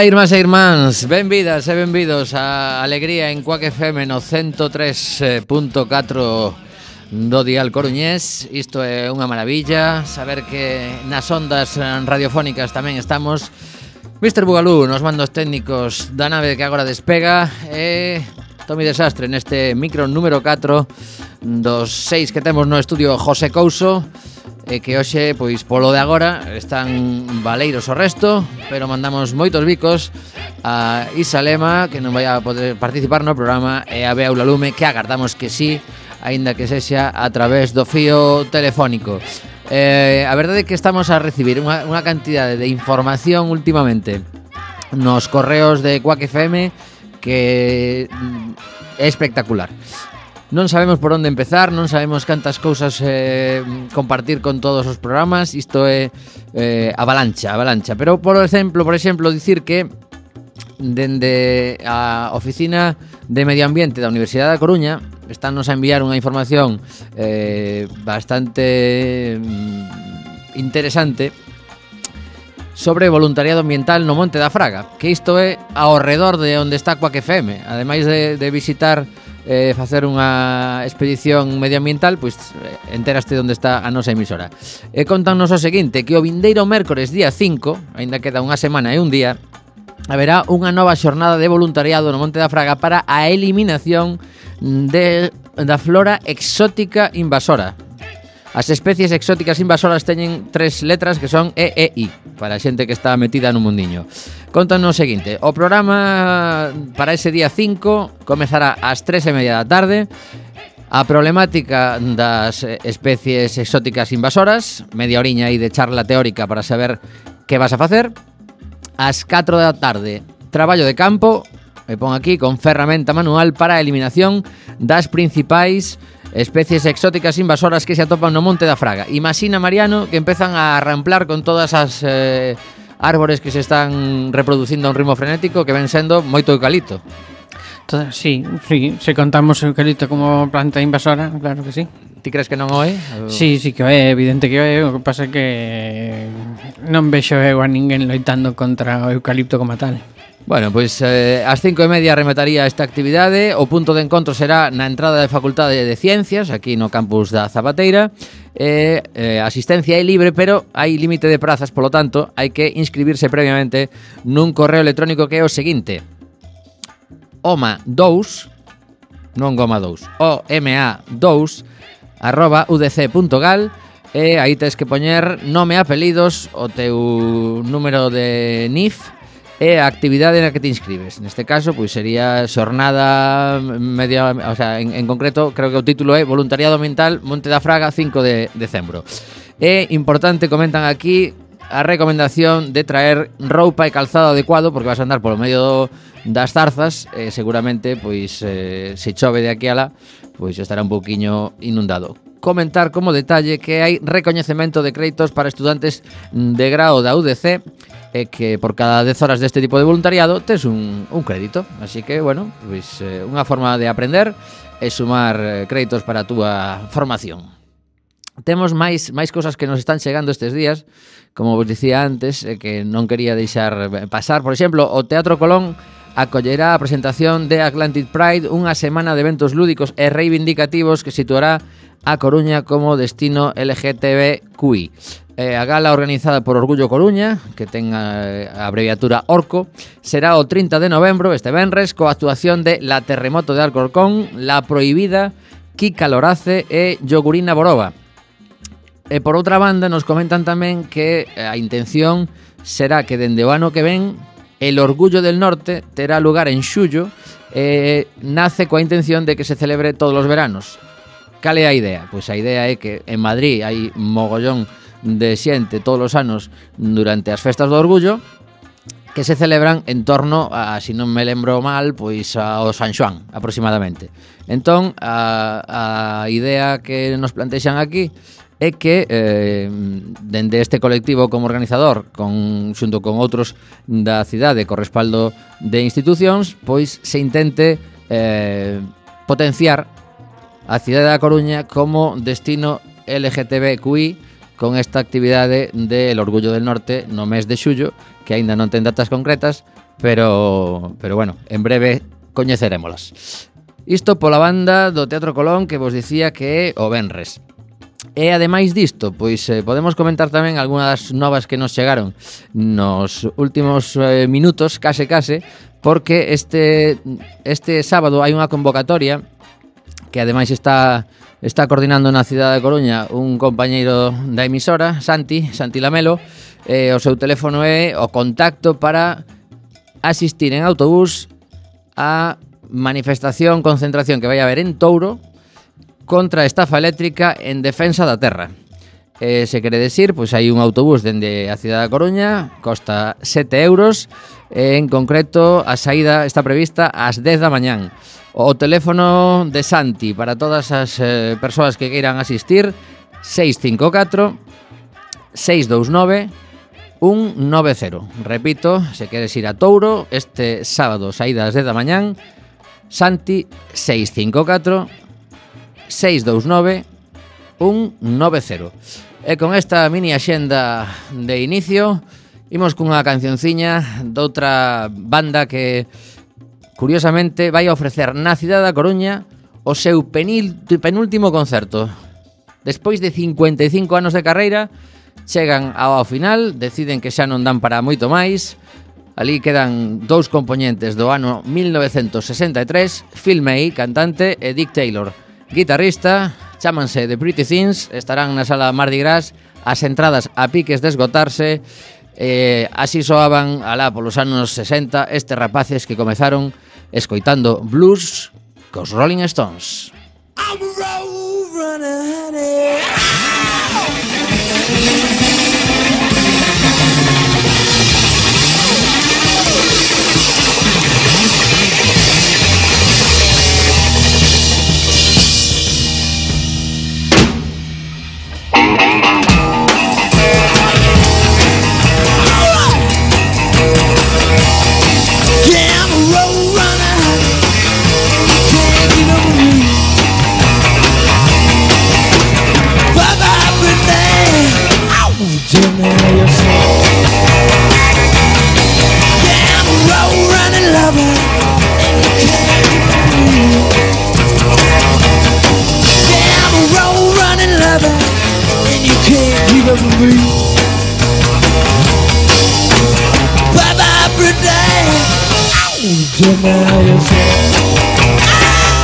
Ola, irmás e irmáns, benvidas e benvidos a Alegría en Cuac FM no 103.4 do Dial Coruñés Isto é unha maravilla, saber que nas ondas radiofónicas tamén estamos Mr. Bugalú nos mandos técnicos da nave que agora despega E Tomi Desastre neste micro número 4 dos 6 que temos no estudio José Couso e que hoxe, pois polo de agora, están valeiros o resto, pero mandamos moitos bicos a Isa Lema, que non vai a poder participar no programa, e a Bea Ulalume, que agardamos que sí, aínda que sexa a través do fío telefónico. Eh, a verdade é que estamos a recibir unha, unha cantidade de información últimamente nos correos de Quack FM que é espectacular. Non sabemos por onde empezar, non sabemos cantas cousas eh, compartir con todos os programas, isto é eh, avalancha, avalancha. Pero, por exemplo, por exemplo, dicir que dende a Oficina de Medio Ambiente da Universidade da Coruña estános a enviar unha información eh, bastante mm, interesante sobre voluntariado ambiental no Monte da Fraga, que isto é ao redor de onde está Coac FM. Ademais de, de visitar eh, facer unha expedición medioambiental, pois eh, enteraste onde está a nosa emisora. E contanos o seguinte, que o vindeiro mércores día 5, aínda queda unha semana e un día, haberá unha nova xornada de voluntariado no Monte da Fraga para a eliminación de, da flora exótica invasora As especies exóticas invasoras teñen tres letras que son E e I, para a xente que está metida no mundiño. Contanos o seguinte, o programa para ese día 5 comezará ás 3 e media da tarde A problemática das especies exóticas invasoras, media oriña aí de charla teórica para saber que vas a facer. Ás 4 da tarde, traballo de campo, Me pon aquí, con ferramenta manual para a eliminación das principais Especies exóticas invasoras que se atopan no monte da Fraga. Imagina, Mariano, que empezan a ramplar con todas as eh, árbores que se están reproducindo a un ritmo frenético que ven sendo moito eucalipto. Toda, sí, sí, se contamos o eucalipto como planta invasora, claro que sí. Ti crees que non o é? Sí, sí que o é, evidente que o é, o que pasa é que non vexo eu a ninguén loitando contra o eucalipto como tal. Bueno, pois eh, ás cinco e media remataría esta actividade. O punto de encontro será na entrada da Facultade de Ciencias Aquí no campus da Zapateira. Eh, eh, Asistencia é libre, pero hai límite de prazas Polo tanto, hai que inscribirse previamente nun correo electrónico que é o seguinte. Oma2 Non goma 2 OMA2 arroba udc.gal E aí tens que poñer nome, e apelidos, o teu número de NIF é a actividade na que te inscribes. Neste caso, pois sería xornada media, o sea, en, en concreto, creo que o título é Voluntariado Ambiental Monte da Fraga 5 de decembro. É importante, comentan aquí, a recomendación de traer roupa e calzado adecuado porque vas a andar polo medio do, das zarzas e seguramente pois eh, se chove de aquí a lá pois estará un pouquiño inundado comentar como detalle que hai recoñecemento de créditos para estudantes de grao da UDC e que por cada 10 horas deste tipo de voluntariado tes un, un crédito. Así que, bueno, pois, eh, unha forma de aprender e sumar eh, créditos para a túa formación. Temos máis máis cousas que nos están chegando estes días, como vos dicía antes, eh, que non quería deixar eh, pasar. Por exemplo, o Teatro Colón acollerá a presentación de Atlantic Pride, unha semana de eventos lúdicos e reivindicativos que situará a Coruña como destino LGTBQI. Eh, a gala organizada por Orgullo Coruña, que ten a, a eh, abreviatura ORCO, será o 30 de novembro, este venres, coa actuación de La Terremoto de Alcorcón, La Prohibida, Kika Lorace e Yogurina Borova. E por outra banda nos comentan tamén que eh, a intención será que dende o ano que ven El Orgullo del Norte terá lugar en xullo e nace coa intención de que se celebre todos os veranos. Cal é a idea? Pois a idea é que en Madrid hai mogollón de xente todos os anos durante as festas do orgullo que se celebran en torno a, se si non me lembro mal, pois ao San Xoán, aproximadamente. Entón, a, a idea que nos plantexan aquí é que eh, dende este colectivo como organizador, con, xunto con outros da cidade co respaldo de institucións, pois se intente eh, potenciar a cidade da Coruña como destino LGTBQI con esta actividade del Orgullo del Norte no mes de xullo, que aínda non ten datas concretas, pero pero bueno, en breve coñecerémolas. Isto pola banda do Teatro Colón que vos dicía que é o Benres. E ademais disto, pois eh, podemos comentar tamén algunhas das novas que nos chegaron nos últimos eh, minutos, case case, porque este este sábado hai unha convocatoria que ademais está está coordinando na cidade de Coruña un compañeiro da emisora, Santi, Santi Lamelo, eh, o seu teléfono é o contacto para asistir en autobús a manifestación, concentración que vai haber en Touro contra a estafa eléctrica en defensa da terra. Eh, se quere decir, pois hai un autobús dende a cidade da Coruña, costa 7 euros, eh, en concreto a saída está prevista ás 10 da mañán. O teléfono de Santi para todas as eh, persoas que queiran asistir 654 629 190. Repito, se queres ir a Touro este sábado saídas de da mañán Santi 654 629 190. E con esta mini axenda de inicio Imos cunha cancionciña doutra banda que curiosamente, vai a ofrecer na cidade da Coruña o seu penil, penúltimo concerto. Despois de 55 anos de carreira, chegan ao final, deciden que xa non dan para moito máis, Ali quedan dous compoñentes do ano 1963, Phil May, cantante, e Dick Taylor, guitarrista, chámanse The Pretty Things, estarán na sala Mardi Gras, as entradas a piques de esgotarse, eh, así soaban alá polos anos 60 estes rapaces que comezaron escoitando blues cos Rolling Stones. I'm a road runner, honey. Yeah, I'm a road running lover. Yeah, I'm a road running lover, and you can't keep me. Bye bye, Deny yourself. Ah!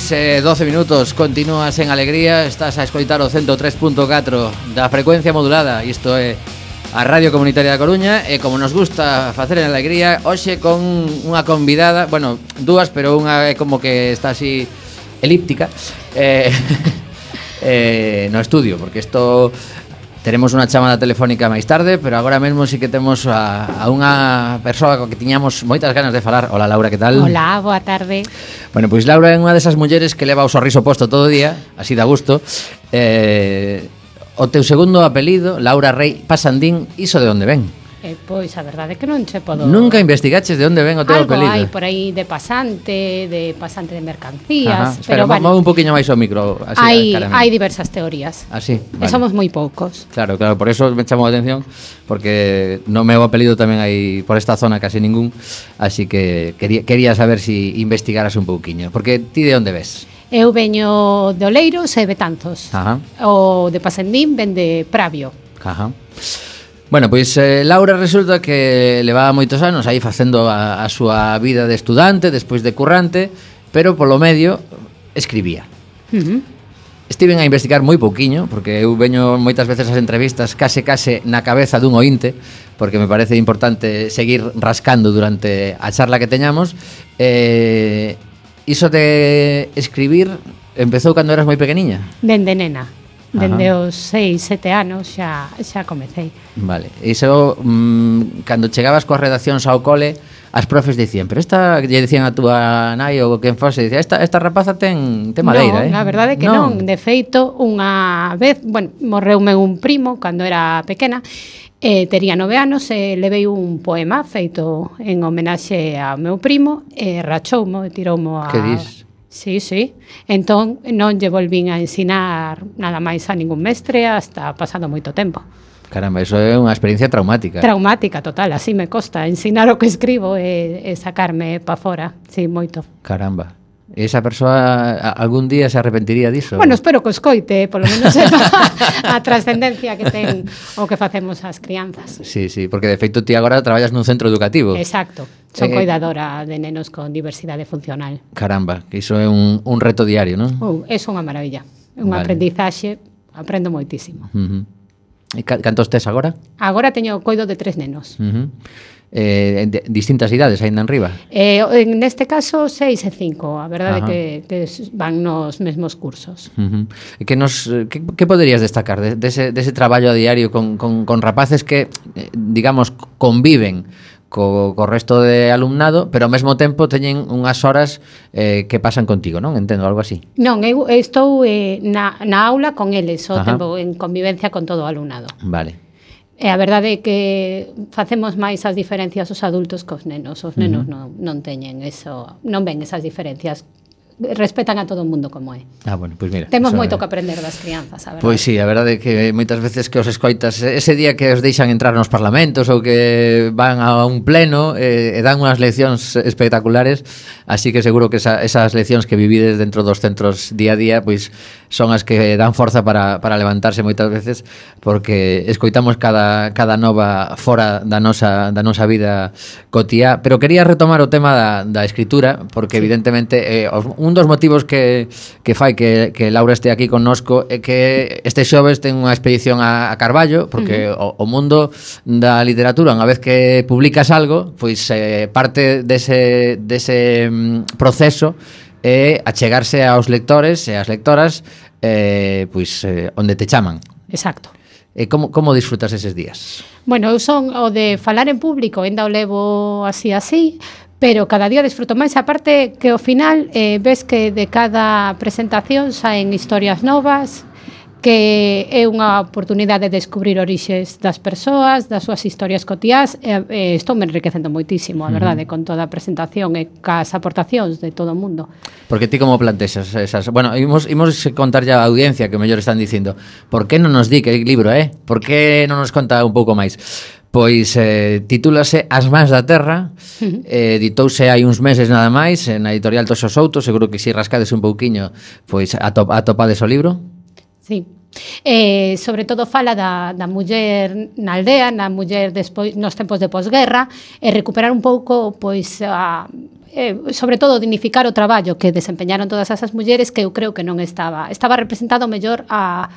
6 e 12 minutos Continúas en alegría Estás a escoitar o 103.4 Da frecuencia modulada Isto é a Radio Comunitaria da Coruña E como nos gusta facer en alegría Hoxe con unha convidada Bueno, dúas, pero unha é como que está así Elíptica Eh... eh, no estudio, porque isto Teremos unha chamada telefónica máis tarde, pero agora mesmo sí que temos a, a unha persoa co que tiñamos moitas ganas de falar. Hola, Laura, que tal? Hola, boa tarde. Bueno, pois Laura é unha desas mulleres que leva o sorriso posto todo o día, así da gusto. Eh, o teu segundo apelido, Laura Rey Pasandín, iso de onde ven? Eh, pois a verdade é que non che podo... Nunca investigaches de onde ven o teu Algo apelido. hai por aí de pasante, de pasante de mercancías, Ajá. Espera, pero vale. Move un poquinho máis o micro, así, hai, cara hai diversas teorías. Así, vale. E somos moi poucos. Claro, claro, por eso me chamou a atención, porque no meu apelido tamén hai por esta zona casi ningún, así que quería, quería saber se si investigaras un pouquiño, porque ti de onde ves? Eu veño de Oleiros e Betanzos. Ajá. O de Pasendín ven de Pravio. Ajá. Bueno, pois eh, Laura resulta que levaba moitos anos aí facendo a, a súa vida de estudante, despois de currante, pero polo medio escribía. Uh -huh. Estiven a investigar moi pouquiño, porque eu veño moitas veces as entrevistas case case na cabeza dun ointe, porque me parece importante seguir rascando durante a charla que teñamos. Eh, iso de escribir empezou cando eras moi pequeniña? Dende nena. Dende Ajá. os 6, 7 anos xa xa comecei. Vale. Iso mm, cando chegabas coas redaccións ao cole, as profes dicían, pero esta lle dicían a túa nai ou quen fose, dicía, esta, esta rapaza ten, ten madeira, eh? Non, a verdade é que non. non. De feito, unha vez, bueno, morreume un primo cando era pequena, Eh, tería nove anos e eh, levei un poema feito en homenaxe ao meu primo e eh, rachoumo e tiroumo a... Que dis? Sí, sí. Entón non lle volvín a ensinar nada máis a ningún mestre hasta pasado moito tempo. Caramba, iso é unha experiencia traumática. Traumática, total, así me costa ensinar o que escribo e, e sacarme pa fora, sí, moito. Caramba. Esa persoa algún día se arrepentiría diso? Bueno, espero que escoite, polo menos sepa a trascendencia que ten o que facemos as crianzas. Sí, sí, porque de feito ti agora traballas nun centro educativo. Exacto. Son eh, cuidadora de nenos con diversidade funcional. Caramba, que iso é un, un reto diario, non? Uh, é unha maravilla. É un vale. aprendizaxe, aprendo moitísimo. Uh -huh. E cantos tes agora? Agora teño coido de tres nenos. Uh -huh eh, de, distintas idades ainda en riba? Eh, en neste caso, 6 e 5. A verdade Ajá. que, que van nos mesmos cursos. Uh -huh. Que nos que, que poderías destacar dese, de dese de, ese traballo a diario con, con, con rapaces que, eh, digamos, conviven co, co resto de alumnado, pero ao mesmo tempo teñen unhas horas eh, que pasan contigo, non? Entendo algo así. Non, eu estou eh, na, na aula con eles, o Ajá. tempo en convivencia con todo o alumnado. Vale. E a verdade é que facemos máis as diferencias os adultos cos nenos. Os nenos uh -huh. non, non teñen eso, non ven esas diferencias respetan a todo o mundo como é. Ah, bueno, pois pues mira. Temos moito que aprender das crianzas, a verdade. Pois sí, a verdade é que moitas veces que os escoitas ese día que os deixan entrar nos parlamentos ou que van a un pleno eh, e dan unhas leccións espectaculares, así que seguro que esa, esas leccións que vivides dentro dos centros día a día, pois son as que dan forza para, para levantarse moitas veces porque escoitamos cada, cada nova fora da nosa, da nosa vida cotía, pero quería retomar o tema da, da escritura porque sí. evidentemente eh, un un dos motivos que, que fai que, que Laura este aquí connosco é que este xoves ten unha expedición a, a Carballo, porque uh -huh. o, o mundo da literatura, unha vez que publicas algo, pois eh, parte dese, dese mm, proceso é achegarse aos lectores e ás lectoras eh, pois, eh, onde te chaman. Exacto. E como, como disfrutas eses días? Bueno, eu son o de falar en público, ainda o levo así así, pero cada día disfruto máis, aparte que ao final eh, ves que de cada presentación saen historias novas, que é unha oportunidade de descubrir orixes das persoas, das súas historias cotiás, e, e estou me enriquecendo moitísimo, a verdade, uh -huh. con toda a presentación e cas aportacións de todo o mundo. Porque ti como plantexas esas? Bueno, imos, imos contar ya a audiencia que mellor están dicindo, por que non nos di que libro, eh? Por que non nos conta un pouco máis? Pois eh, titúlase As mans da terra. Eh, Editouse hai uns meses nada máis Na editorial Toxo Souto. Seguro que si rascades un pouquiño Pois atop, atopades o libro. Sí. Eh, sobre todo fala da, da muller na aldea, na muller despois nos tempos de posguerra e recuperar un pouco pois a eh, sobre todo dignificar o traballo que desempeñaron todas esas mulleres que eu creo que non estaba. Estaba representado mellor a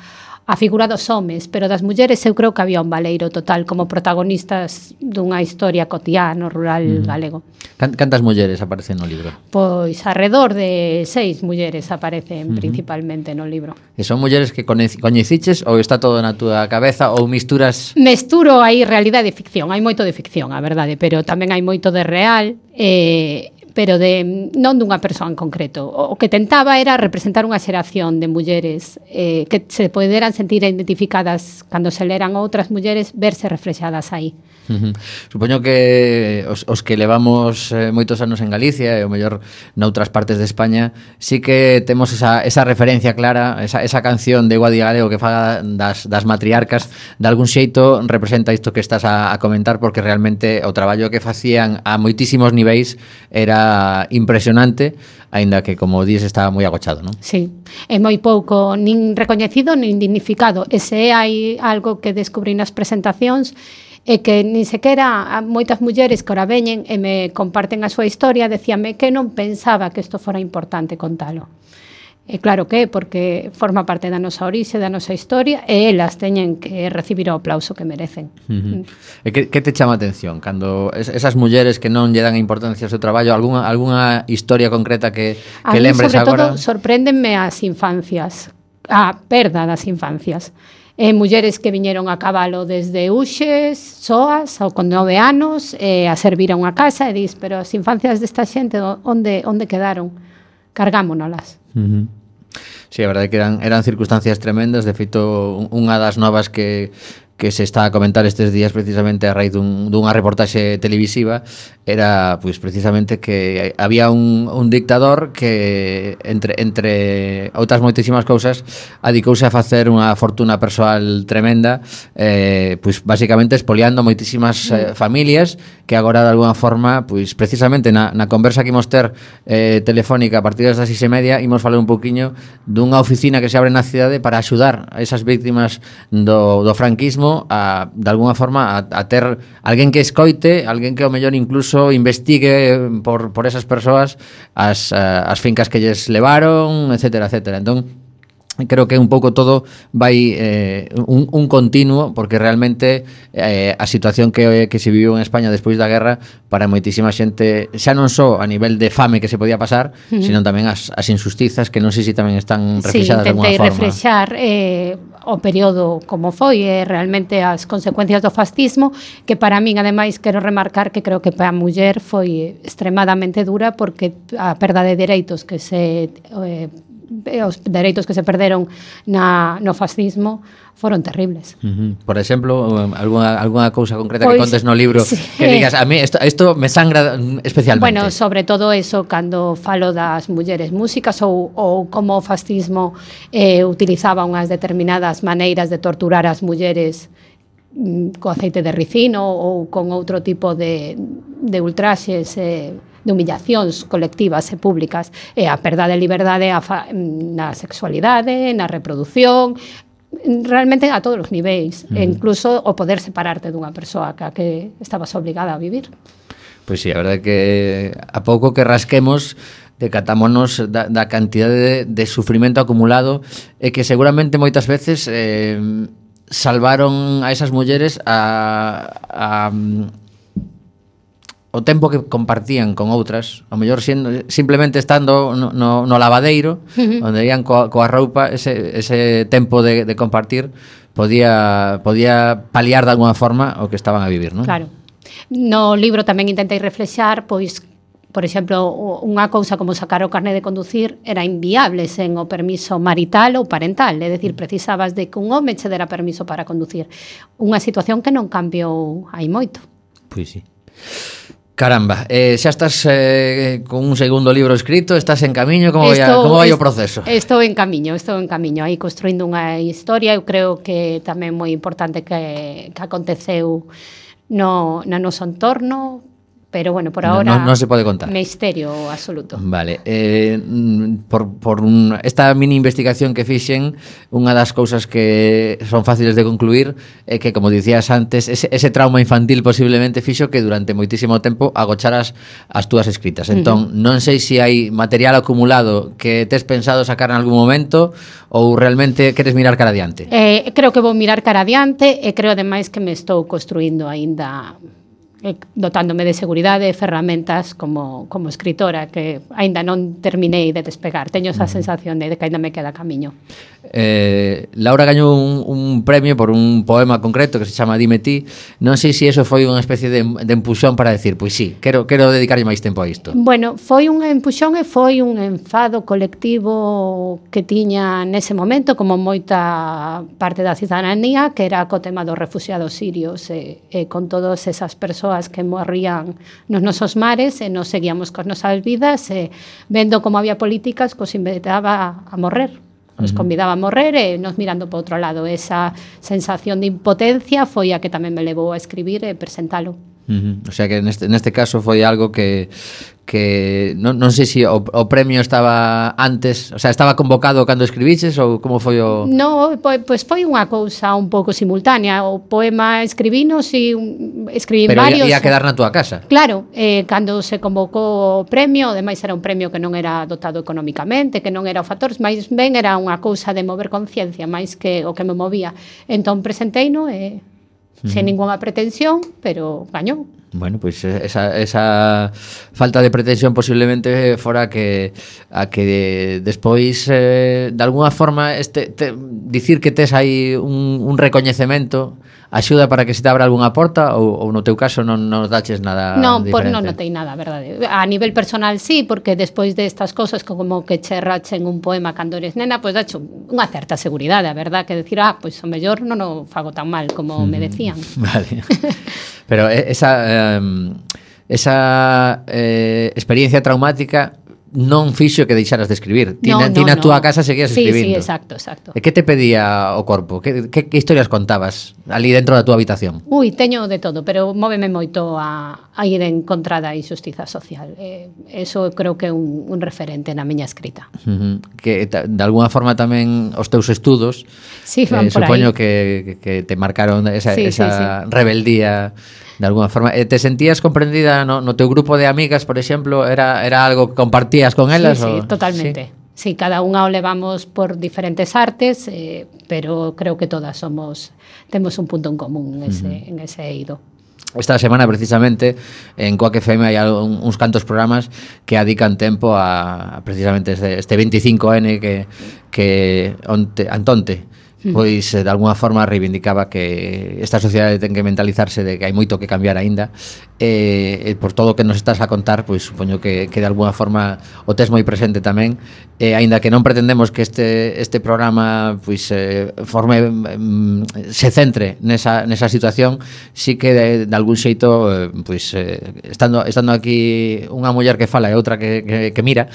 a figura dos homes, pero das mulleres eu creo que había un valeiro total como protagonistas dunha historia cotiá rural mm. galego. Cantas mulleres aparecen no libro? Pois arredor de seis mulleres aparecen mm -hmm. principalmente no libro. E son mulleres que coñeciches ou está todo na túa cabeza ou misturas? Mesturo aí realidade e ficción, hai moito de ficción, a verdade, pero tamén hai moito de real e eh, pero de non dunha persoa en concreto. O que tentaba era representar unha xeración de mulleres eh, que se poderan sentir identificadas cando se leran outras mulleres, verse reflexadas aí. Uh -huh. Supoño que os, os que levamos eh, moitos anos en Galicia e o mellor noutras partes de España sí que temos esa, esa referencia clara, esa, esa canción de Guadi Galego que faga das, das matriarcas de algún xeito representa isto que estás a, a comentar porque realmente o traballo que facían a moitísimos niveis era Eh, impresionante, aínda que como dís estaba moi agochado, non? Sí, é moi pouco nin recoñecido nin dignificado. Ese é hai algo que descubrí nas presentacións e que nin sequera moitas mulleres que ora veñen e me comparten a súa historia, decíame que non pensaba que isto fora importante contalo. E claro que é, porque forma parte da nosa orixe, da nosa historia, e elas teñen que recibir o aplauso que merecen. Uh -huh. Mm. E que, que te chama a atención? Cando es, esas mulleres que non lle dan importancia ao seu traballo, algunha, algunha historia concreta que, que a lembres sobre agora? sobre todo, sorpréndenme as infancias, a perda das infancias. Eh, mulleres que viñeron a cabalo desde Uxes, soas, ou con nove anos, e a servir a unha casa, e dis, pero as infancias desta xente onde, onde quedaron? Cargámonolas. Sí, a verdade que eran, eran circunstancias tremendas, de feito, unha das novas que que se está a comentar estes días precisamente a raíz dun, dunha reportaxe televisiva era pois precisamente que había un, un dictador que entre, entre outras moitísimas cousas adicouse a facer unha fortuna persoal tremenda eh, pois basicamente espoliando moitísimas eh, mm. familias que agora de alguna forma pois precisamente na, na conversa que imos ter eh, telefónica a partir das seis e media imos falar un poquinho dunha oficina que se abre na cidade para axudar a esas víctimas do, do franquismo mesmo a, de alguna forma, a, a ter alguén que escoite, alguén que ao mellor incluso investigue por, por esas persoas as, as fincas que lles levaron, etcétera, etcétera. Entón, creo que un pouco todo vai eh, un, un continuo porque realmente eh, a situación que, que se viviu en España despois da guerra para moitísima xente xa non só a nivel de fame que se podía pasar uh -huh. sino tamén as, as injustizas que non sei se tamén están reflexadas sí, de alguma forma reflexar eh, o período como foi e realmente as consecuencias do fascismo que para min ademais quero remarcar que creo que para a muller foi extremadamente dura porque a perda de dereitos que se eh, Eh, os dereitos que se perderon na, no fascismo foron terribles. Uh -huh. Por exemplo, eh, algunha, algunha cousa concreta pois, que contes no libro sí. que digas, a mí isto, isto me sangra especialmente. Bueno, sobre todo eso, cando falo das mulleres músicas ou, ou como o fascismo eh, utilizaba unhas determinadas maneiras de torturar as mulleres mm, co aceite de ricino ou con outro tipo de, de ultraxes eh, de humillacións colectivas e públicas e a perda de liberdade a fa, na sexualidade, na reproducción, realmente a todos os niveis, mm. e incluso o poder separarte dunha persoa ca que estabas obligada a vivir. Pois sí, a verdade que a pouco que rasquemos decatámonos da, da cantidade de, de sufrimento acumulado e que seguramente moitas veces eh, salvaron a esas mulleres a, a, o tempo que compartían con outras, o mellor sendo, simplemente estando no, no, no lavadeiro, uh -huh. onde ian coa, coa roupa, ese, ese tempo de, de compartir podía, podía paliar de alguna forma o que estaban a vivir, non? Claro. No libro tamén intentei reflexar, pois, por exemplo, unha cousa como sacar o carné de conducir era inviable sen o permiso marital ou parental, é dicir, mm. precisabas de que un home che dera permiso para conducir. Unha situación que non cambiou hai moito. Pois sí. Caramba, eh, xa estás eh, con un segundo libro escrito, estás en camiño, como vai, como vai o proceso? Estou en camiño, estou en camiño, aí construindo unha historia, eu creo que tamén moi importante que, que aconteceu no, no noso entorno, Pero bueno, por ahora. No, no, no se puede contar. Misterio absoluto. Vale. Eh, por, por un, esta mini investigación que fixen, unha das cousas que son fáciles de concluir é eh, que, como dicías antes, ese, ese trauma infantil posiblemente fixo que durante moitísimo tempo agocharas as túas escritas. Entón, uh -huh. non sei se si hai material acumulado que tes pensado sacar en algún momento ou realmente queres mirar cara adiante. Eh, creo que vou mirar cara adiante e creo ademais que me estou construindo aínda e dotándome de seguridade e ferramentas como, como escritora que aínda non terminei de despegar. Teño esa mm. sensación de que aínda me queda camiño. Eh, Laura gañou un, un premio por un poema concreto que se chama Dime ti. Non sei se si eso foi unha especie de, de empuxón para decir, pois sí, quero, quero dedicarlle máis tempo a isto. Bueno, foi un empuxón e foi un enfado colectivo que tiña nese momento como moita parte da cidadanía que era co tema dos refugiados sirios e, e con todas esas persoas persoas que morrían nos nosos mares e nos seguíamos cos nosas vidas e vendo como había políticas que os invitaba a morrer nos convidaba a morrer e nos mirando para outro lado. Esa sensación de impotencia foi a que tamén me levou a escribir e presentalo. Uh -huh. O sea que neste, neste caso foi algo que, que non, non sei se si o, o premio estaba antes, o sea, estaba convocado cando escribiches ou como foi o No, pois, pois foi unha cousa un pouco simultánea, o poema escribino si escribín Pero varios. Pero ia, ia quedar na túa casa. Claro, eh cando se convocou o premio, ademais era un premio que non era dotado economicamente, que non era o factor, máis ben era unha cousa de mover conciencia, máis que o que me movía. Entón presenteino e eh, sen ninguna pretensión, pero gañou. Bueno, pois pues esa, esa falta de pretensión posiblemente fora que a que despois eh, de alguna forma este te, dicir que tes aí un, un recoñecemento axuda para que se te abra algunha porta ou, ou no teu caso non nos daches nada non, por, pois diferente? Non, non notei nada, verdade. A nivel personal sí, porque despois destas de cosas como que cherrachen un poema cando eres nena, pois pues, dacho unha certa seguridade, a verdad, que decir, ah, pois pues, o mellor non o fago tan mal como mm, me decían. Vale. Pero eh, esa... Eh, esa eh, experiencia traumática non fixo que deixaras de escribir. Ti, no, na, no, ti na no. túa casa seguías sí, escribindo. Sí, exacto, exacto. E que te pedía o corpo? Que, que, que historias contabas ali dentro da túa habitación? Ui, teño de todo, pero móveme moito a, a ir en contra da injustiza social. Eh, eso creo que é un, un referente na miña escrita. Uh -huh. Que ta, de alguna forma tamén os teus estudos sí, eh, supoño que, que te marcaron esa, sí, esa sí, sí. rebeldía de alguna forma. eh, te sentías comprendida no, no teu grupo de amigas, por exemplo, era, era algo que compartías con elas? Sí, sí o... totalmente. Sí. Sí, cada unha o levamos por diferentes artes, eh, pero creo que todas somos temos un punto en común en ese, uh -huh. en ese eido. Esta semana precisamente en Coac FM hai un, uns cantos programas que adican tempo a, a precisamente este, este 25N que que onte, antonte pois eh, de alguna forma reivindicaba que esta sociedade ten que mentalizarse de que hai moito que cambiar aínda. E, e por todo o que nos estás a contar pois supoño que, que de alguna forma o tes moi presente tamén. E aínda que non pretendemos que este este programa pois eh, forme mm, se centre nesa, nesa situación si que de, de algún xeito eh, pois eh, estando estando aquí unha muller que fala e outra que, que, que mira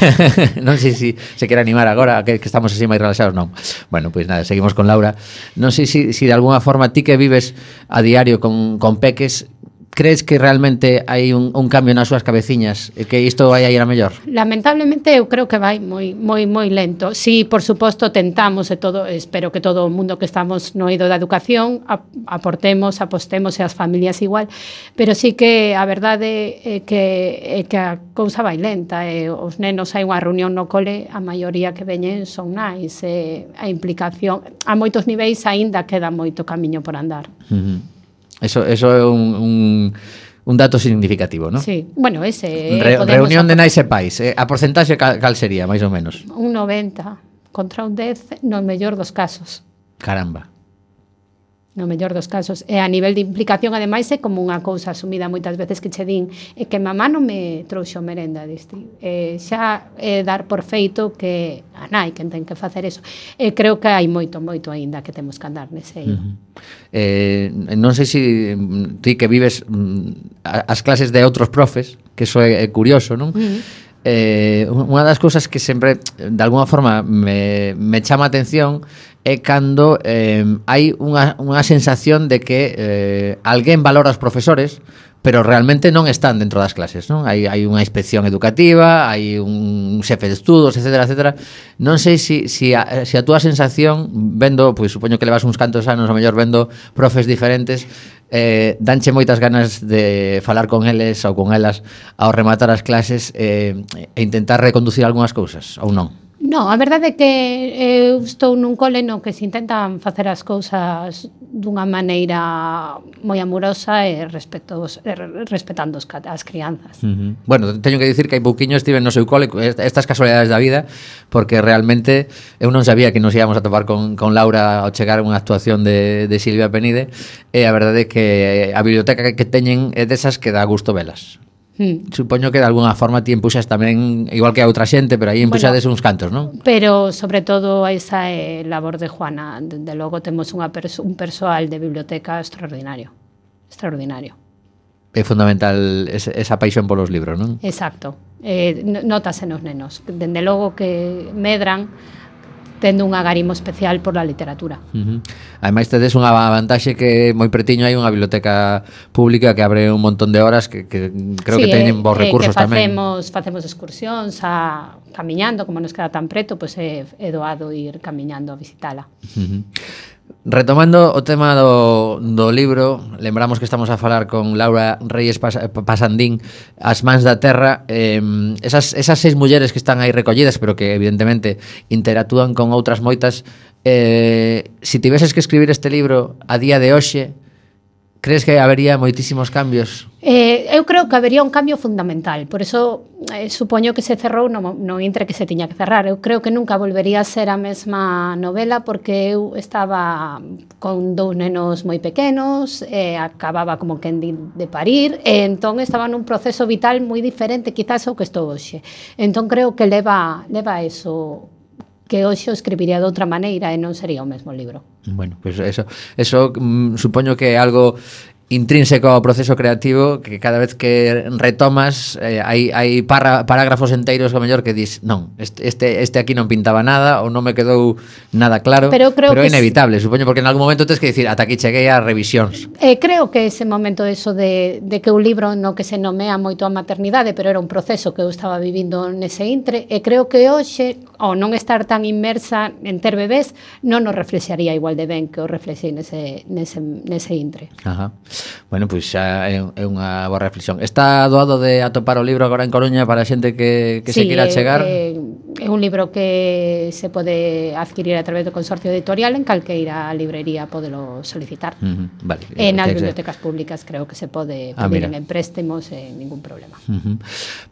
non sei se si se quere animar agora que, que estamos así máis relaxados non. Bueno pois nada seguimos con Laura, non sei se si, si de alguna forma ti que vives a diario con, con peques, crees que realmente hai un, un cambio nas súas cabeciñas e que isto vai a ir a mellor? Lamentablemente eu creo que vai moi moi moi lento. Si, sí, por suposto, tentamos e todo, espero que todo o mundo que estamos no eido da educación aportemos, apostemos e as familias igual, pero sí que a verdade eh, é eh, que é que a cousa vai lenta e os nenos hai unha reunión no cole, a maioría que veñen son nais e a implicación a moitos niveis aínda queda moito camiño por andar. Uh -huh. Eso, eso é un, un un dato significativo, non? Sí, bueno, ese... Eh, Re, reunión de nais e pais, eh, a porcentaxe cal, cal sería, máis ou menos? Un 90 contra un 10 no mellor dos casos. Caramba no mellor dos casos. E a nivel de implicación, ademais, é como unha cousa asumida moitas veces que che din é que mamá non me trouxo merenda, diste. E xa é dar por feito que a nai quen ten que facer eso. E creo que hai moito, moito aínda que temos que andar nese hilo. Uh -huh. eh, non sei se si mm, ti que vives mm, as clases de outros profes, que iso é, é curioso, non? Uh -huh. Eh, unha das cousas que sempre de alguna forma me, me chama atención é cando eh, hai unha, unha sensación de que eh, alguén valora os profesores pero realmente non están dentro das clases, non? Hai, hai unha inspección educativa, hai un xefe de estudos, etc, etc. Non sei se si, si, a, si a túa sensación, vendo, pois supoño que levas uns cantos anos, a mellor vendo profes diferentes, eh, danche moitas ganas de falar con eles ou con elas ao rematar as clases eh, e intentar reconducir algunhas cousas, ou non? Non, a verdade é que eu estou nun cole no que se intentan facer as cousas dunha maneira moi amorosa e respetos, respetando os, as crianzas. Uh -huh. Bueno, teño que dicir que hai pouquiño estive no seu cole eh, estas casualidades da vida porque realmente eu non sabía que nos íamos a topar con, con Laura ao chegar unha actuación de, de Silvia Penide e a verdade é que a biblioteca que teñen é desas que dá gusto velas. Hmm. Supoño que de alguna forma ti empuxas tamén, igual que a outra xente, pero aí empuxades bueno, uns cantos, non? Pero, sobre todo, esa é labor de Juana. de logo, temos unha perso un persoal de biblioteca extraordinario. Extraordinario. É fundamental esa, esa paixón polos libros, non? Exacto. Eh, notase nos nenos. Dende logo que medran tendo un agarimo especial por la literatura. Uh -huh. Ademais tedes unha vantaxe que moi pretiño hai unha biblioteca pública que abre un montón de horas que, que creo sí, eh, que teñen bons eh, recursos que facemos, tamén. facemos excursións a camiñando, como nos queda tan preto, pois pues é, é doado ir camiñando a visitala. Uh -huh. Retomando o tema do, do libro, lembramos que estamos a falar con Laura Reyes Pas Pasandín, As mans da terra, eh, esas, esas seis mulleres que están aí recollidas, pero que evidentemente interactúan con outras moitas, eh, si tiveses que escribir este libro a día de hoxe, Crees que habería moitísimos cambios? Eh, eu creo que habería un cambio fundamental, por eso eh, supoño que se cerrou no, no intre que se tiña que cerrar. Eu creo que nunca volvería a ser a mesma novela porque eu estaba con dous nenos moi pequenos, eh, acababa como que de, de parir, e eh, entón estaba nun proceso vital moi diferente quizás ao que estou hoxe. Entón creo que leva, leva eso que hoxe o escribiría de outra maneira e non sería o mesmo libro. Bueno, pois pues eso, eso mm, supoño que é algo intrínseco ao proceso creativo que cada vez que retomas eh, hai, hai para, parágrafos enteiros que mellor que dis non, este, este, este aquí non pintaba nada ou non me quedou nada claro pero, creo pero que é inevitable, es... supoño porque en algún momento tens que dicir ata aquí cheguei a revisións eh, Creo que ese momento eso de, de que un libro no que se nomea moito a maternidade pero era un proceso que eu estaba vivindo nese intre e creo que hoxe ao non estar tan inmersa en ter bebés non o reflexaría igual de ben que o reflexei nese, nese, nese intre. Ajá. Bueno, pois pues xa é, é unha boa reflexión. Está doado de atopar o libro agora en Coruña para a xente que, que sí, se queira chegar? É, é un libro que se pode adquirir a través do Consorcio Editorial en calqueira librería podelo solicitar. Uh -huh, vale. Eh, en as bibliotecas públicas creo que se pode ah, pedir ah, en empréstimos sen ningún problema. Uh -huh.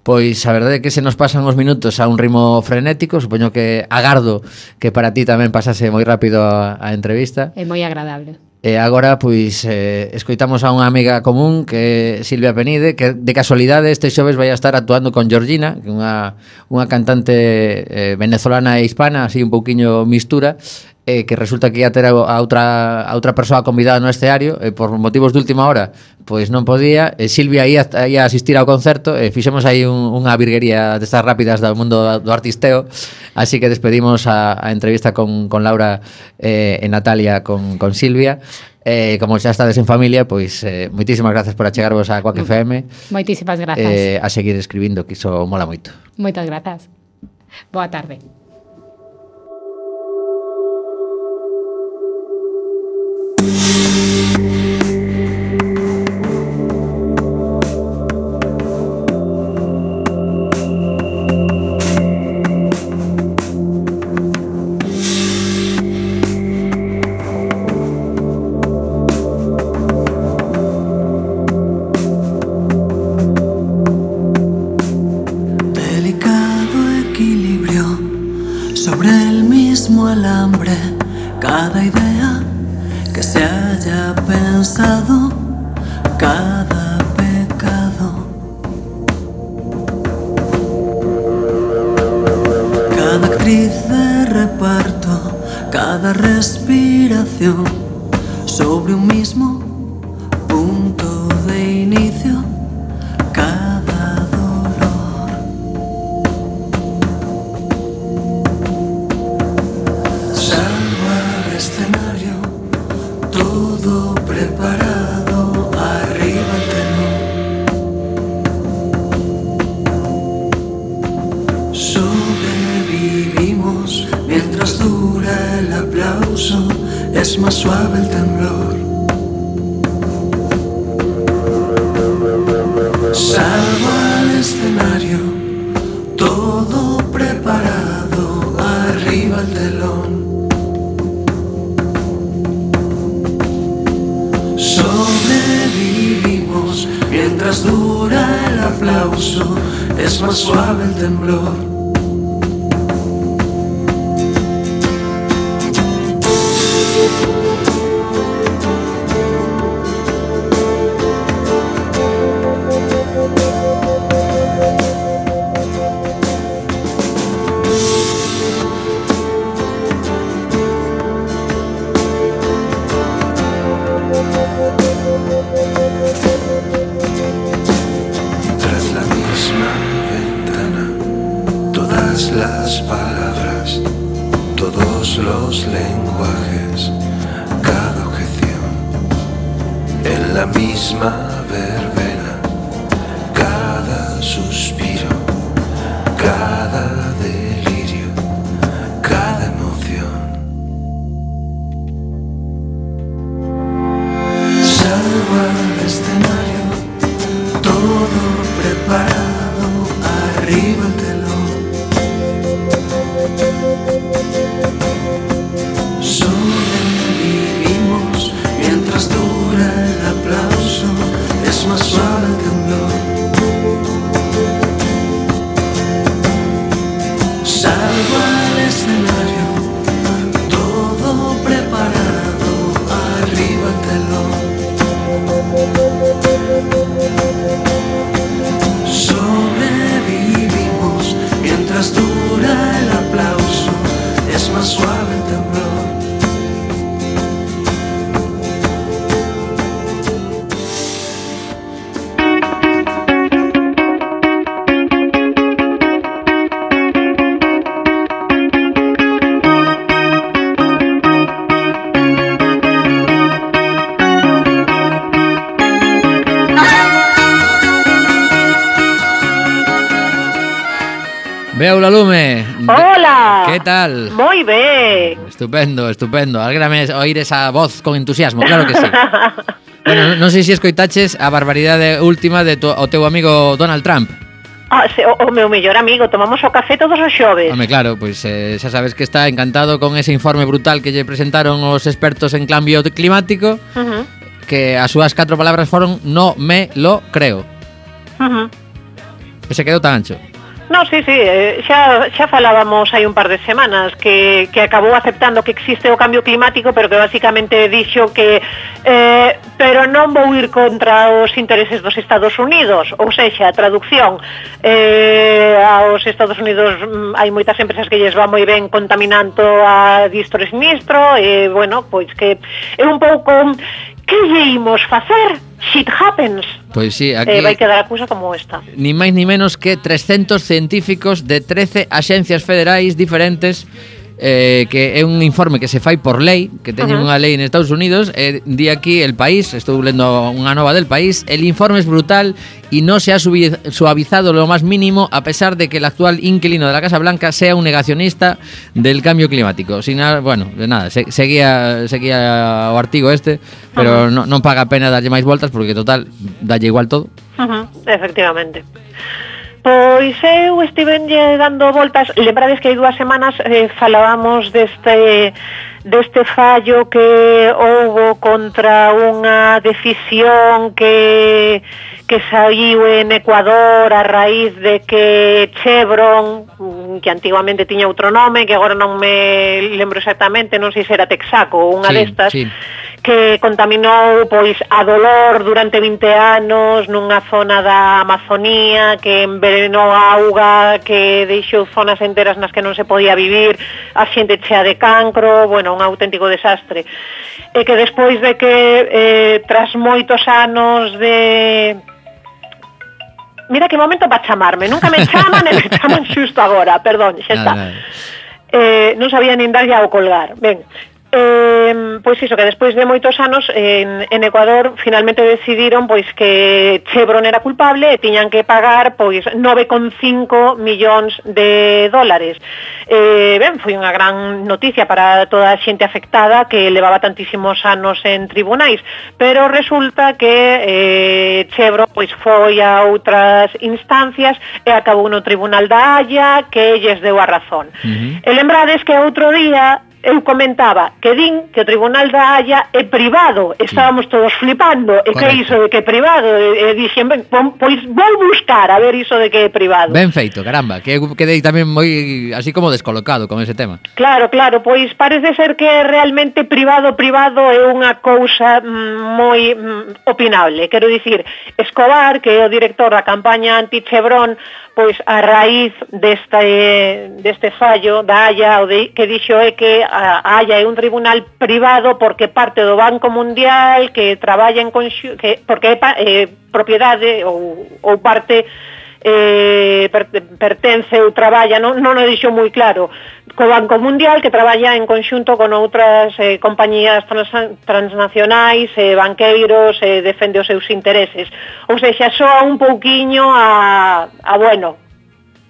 Pois a verdade é que se nos pasan os minutos a un ritmo frenético, supoño que agardo que para ti tamén pasase moi rápido a, a entrevista. É moi agradable. E agora, pois, eh, escoitamos a unha amiga común que é Silvia Penide, que de casualidade este xoves vai a estar actuando con Georgina, que é unha, unha cantante eh, venezolana e hispana, así un pouquiño mistura, eh, que resulta que ia ter a, outra a outra persoa convidada no escenario e eh, por motivos de última hora pois non podía e eh, Silvia ia, ia asistir ao concerto e eh, fixemos aí un, unha virguería destas rápidas do mundo do artisteo así que despedimos a, a entrevista con, con Laura eh, e Natalia con, con Silvia Eh, como xa estades en familia, pois eh, moitísimas grazas por achegarvos a Quack FM. Moitísimas grazas. Eh, a seguir escribindo, que iso mola moito. Moitas grazas. Boa tarde. Mientras dura el aplauso, es más suave el temblor. Beula Lume. Hola. ¿Qué tal? Moi ben. Estupendo, estupendo. Agrame oír esa voz con entusiasmo, claro que sí. bueno, non sei se escoitaches a barbaridade última de tu, o teu amigo Donald Trump. Ah, se, o, o meu mellor amigo, tomamos o café todos os xoves. Home, claro, pois pues, eh, xa sabes que está encantado con ese informe brutal que lle presentaron os expertos en cambio climático, uh -huh. que as súas catro palabras foron no me lo creo. Uh -huh. E se quedou tan ancho. No, sí, sí, eh, xa, xa falábamos hai un par de semanas que, que acabou aceptando que existe o cambio climático pero que basicamente dixo que eh, pero non vou ir contra os intereses dos Estados Unidos. Ou sexa, a traducción eh, aos Estados Unidos mm, hai moitas empresas que lles va moi ben contaminando a distro e sinistro e bueno, pois que é un pouco que lle imos facer? Shit happens. Pois sí, eh, aquí... Eh, vai quedar a cousa como esta. Ni máis ni menos que 300 científicos de 13 axencias federais diferentes eh, que é un informe que se fai por lei, que teñen Ajá. unha lei en Estados Unidos, e di aquí el país, estou lendo unha nova del país, el informe es brutal y no se ha suavizado lo más mínimo a pesar de que el actual inquilino de la Casa Blanca sea un negacionista del cambio climático. Sin nada, bueno, de nada, se, seguía seguía o artigo este, pero no, non paga pena darlle máis voltas porque total, dalle igual todo. Uh -huh, efectivamente. Pois eu estivenlle dando voltas, lembrades que hai dúas semanas eh, falábamos deste deste fallo que houbo contra unha decisión que que saiu en Ecuador a raíz de que Chevron, que antiguamente tiña outro nome, que agora non me lembro exactamente, non sei se era Texaco ou unha sí, destas, sí que contaminou pois a dolor durante 20 anos nunha zona da Amazonía que envenenou a auga, que deixou zonas enteras nas que non se podía vivir, a xente chea de cancro, bueno, un auténtico desastre. E que despois de que eh, tras moitos anos de Mira que momento para chamarme, nunca me chaman e me chaman xusto agora, perdón, xa está. Eh, non sabía nin darlle ao colgar. Ben, Eh, pois iso, que despois de moitos anos en, en Ecuador finalmente decidiron pois que Chevron era culpable e tiñan que pagar pois 9,5 millóns de dólares. Eh, ben, foi unha gran noticia para toda a xente afectada que levaba tantísimos anos en tribunais, pero resulta que eh, Chevron pois foi a outras instancias e acabou no Tribunal da Haya que lles deu a razón. Uh -huh. E lembrades que outro día eu comentaba que din que o Tribunal da Haya é privado, estábamos todos flipando, e que iso de que é privado, e, e dixen, ben, pois vou buscar a ver iso de que é privado. Ben feito, caramba, que eu quedei tamén moi así como descolocado con ese tema. Claro, claro, pois parece ser que realmente privado, privado é unha cousa mm, moi mm, opinable. Quero dicir, Escobar, que é o director da campaña anti-Chevron, pois a raíz deste, deste fallo da Haya o de, que dixo é que haya un tribunal privado porque parte do Banco Mundial que traballa en conxu, que, porque é eh, propiedade ou, ou parte eh, per, pertence ou traballa, non, non o dixo moi claro, co Banco Mundial que traballa en conxunto con outras eh, compañías trans, transnacionais, eh, banqueiros, eh, defende os seus intereses. Ou seja, soa un pouquiño a, a bueno,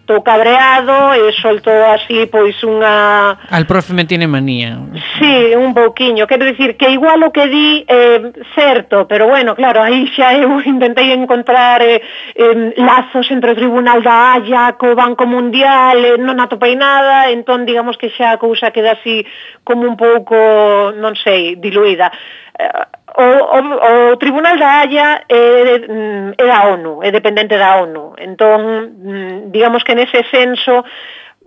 estou cabreado e soltou así pois unha... Al profe me tiene manía. Sí, un pouquiño. Quero dicir que igual o que di é eh, certo, pero bueno, claro, aí xa eu intentei encontrar eh, eh, lazos entre o Tribunal da Haya co Banco Mundial, eh, non atopei nada, entón digamos que xa a cousa queda así como un pouco, non sei, diluída. Eh, o, o, o Tribunal da Haya é, é da ONU, é dependente da ONU. Entón, mm, digamos que nese senso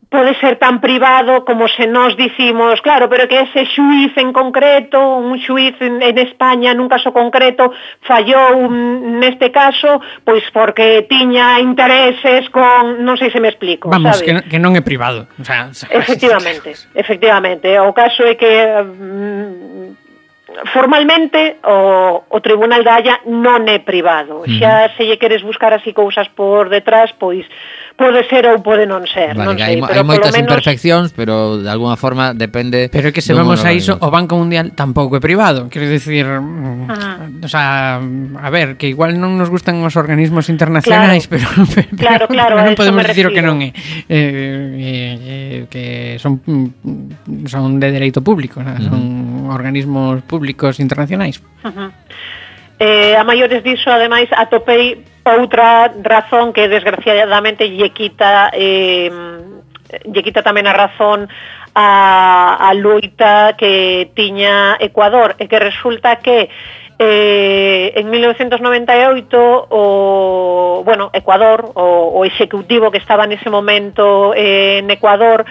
pode ser tan privado como se nos dicimos, claro, pero que ese xuiz en concreto, un xuiz en, en España nun caso concreto, fallou mm, neste caso, pois porque tiña intereses con, non sei se me explico, Vamos, sabe? Que, que non é privado. O sea, efectivamente, efectivamente. O caso é que mm, formalmente o, o Tribunal da Haya non é privado. Xa se lle queres buscar así cousas por detrás, pois pode ser ou pode non ser, vale, non sei, hai, pero hai moitas menos... imperfeccións, pero de alguma forma depende Pero é que se vamos a iso, o Banco Mundial tampouco é privado, quero dicir, mm, ah. o sea, a ver, que igual non nos gustan os organismos internacionais, claro. pero, pero Claro, claro, pero non podemos dicir o que non é. Eh, eh, eh, que son mm, son de dereito público, son uh -huh. organismos públicos públicos internacionais. Uh -huh. Eh, a maiores diso, ademais, atopei outra razón que desgraciadamente lle quita eh, lle quita tamén a razón a, a loita que tiña Ecuador e que resulta que Eh, en 1998 o bueno, Ecuador, o, o executivo que estaba nese momento eh, en Ecuador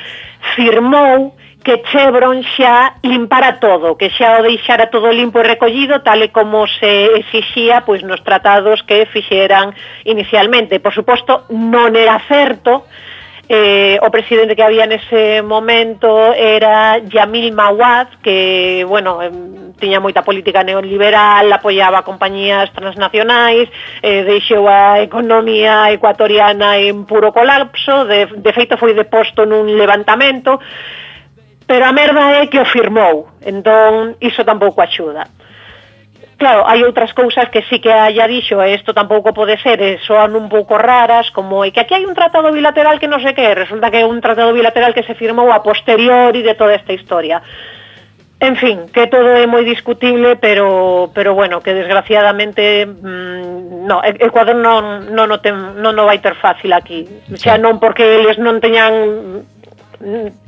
firmou que Chevron xa limpara todo, que xa o deixara todo limpo e recollido, tal e como se exixía pois, nos tratados que fixeran inicialmente. Por suposto, non era certo, eh, o presidente que había nese momento era Yamil Mawad, que, bueno, tiña moita política neoliberal, apoiaba compañías transnacionais, eh, deixou a economía ecuatoriana en puro colapso, de, de feito foi deposto nun levantamento, Pero a merda é que o firmou, entón iso tampouco axuda. Claro, hai outras cousas que sí que haya dixo, e isto tampouco pode ser, e soan un pouco raras, como é que aquí hai un tratado bilateral que non sei que, resulta que é un tratado bilateral que se firmou a posteriori de toda esta historia. En fin, que todo é moi discutible, pero pero bueno, que desgraciadamente mmm, no, Ecuador non non o ten, non o vai ter fácil aquí. Xa non porque eles non teñan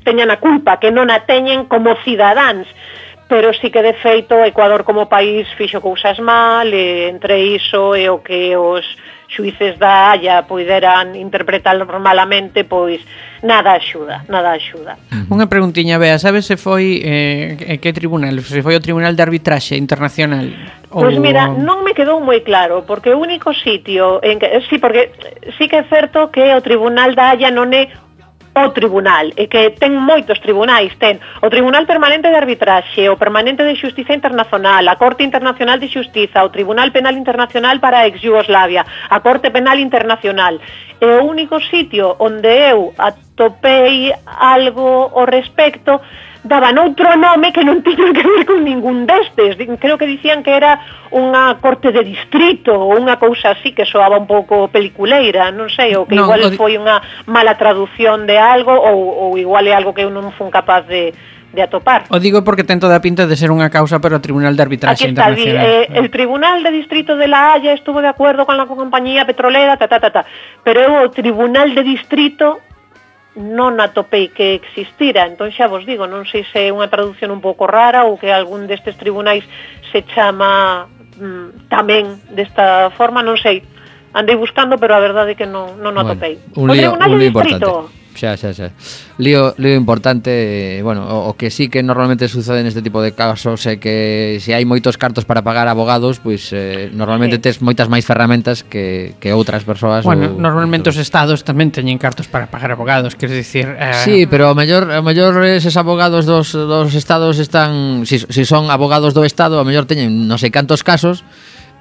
teñan a culpa, que non a teñen como cidadáns, pero sí que de feito Ecuador como país fixo cousas mal, e entre iso e o que os xuíces da Haya poideran interpretar malamente, pois nada axuda, nada axuda. Unha preguntiña, Bea, sabes se foi eh, que tribunal? Se foi o Tribunal de Arbitraxe Internacional? Pois Ou... Pois mira, non me quedou moi claro, porque o único sitio en que... Sí, porque sí que é certo que o Tribunal da Haya non é o tribunal, e que ten moitos tribunais, ten o Tribunal Permanente de Arbitraxe, o Permanente de Xustiza Internacional, a Corte Internacional de Xustiza, o Tribunal Penal Internacional para a ex Yugoslavia, a Corte Penal Internacional. E o único sitio onde eu atopei algo ao respecto daban outro nome que non tiña que ver con ningún destes. Creo que dicían que era unha corte de distrito ou unha cousa así que soaba un pouco peliculeira, non sei, ou que non, igual o... foi unha mala traducción de algo ou, ou igual é algo que eu non fun capaz de de atopar. O digo porque ten toda a pinta de ser unha causa para o Tribunal de Arbitraxe Aquí está, Internacional. Eh, el Tribunal de Distrito de La Haya estuvo de acuerdo con la compañía petrolera, ta, ta, ta, ta. Pero o Tribunal de Distrito non atopei que existira, entón xa vos digo, non sei se é unha traducción un pouco rara ou que algún destes tribunais se chama mm, tamén desta forma, non sei. Andei buscando, pero a verdade é que non, non bueno, atopei. Un pois lío, un lío importante xa, xa, xa. Lío, lío importante, eh, bueno, o, o que sí que normalmente sucede neste tipo de casos é que se hai moitos cartos para pagar abogados, pois eh, normalmente sí. tes moitas máis ferramentas que, que outras persoas. Bueno, ou, normalmente os estados tamén teñen cartos para pagar abogados, quer dicir... Eh... Sí, pero o mellor, o mellor eses abogados dos, dos estados están... Si, si son abogados do estado, o mellor teñen non sei cantos casos,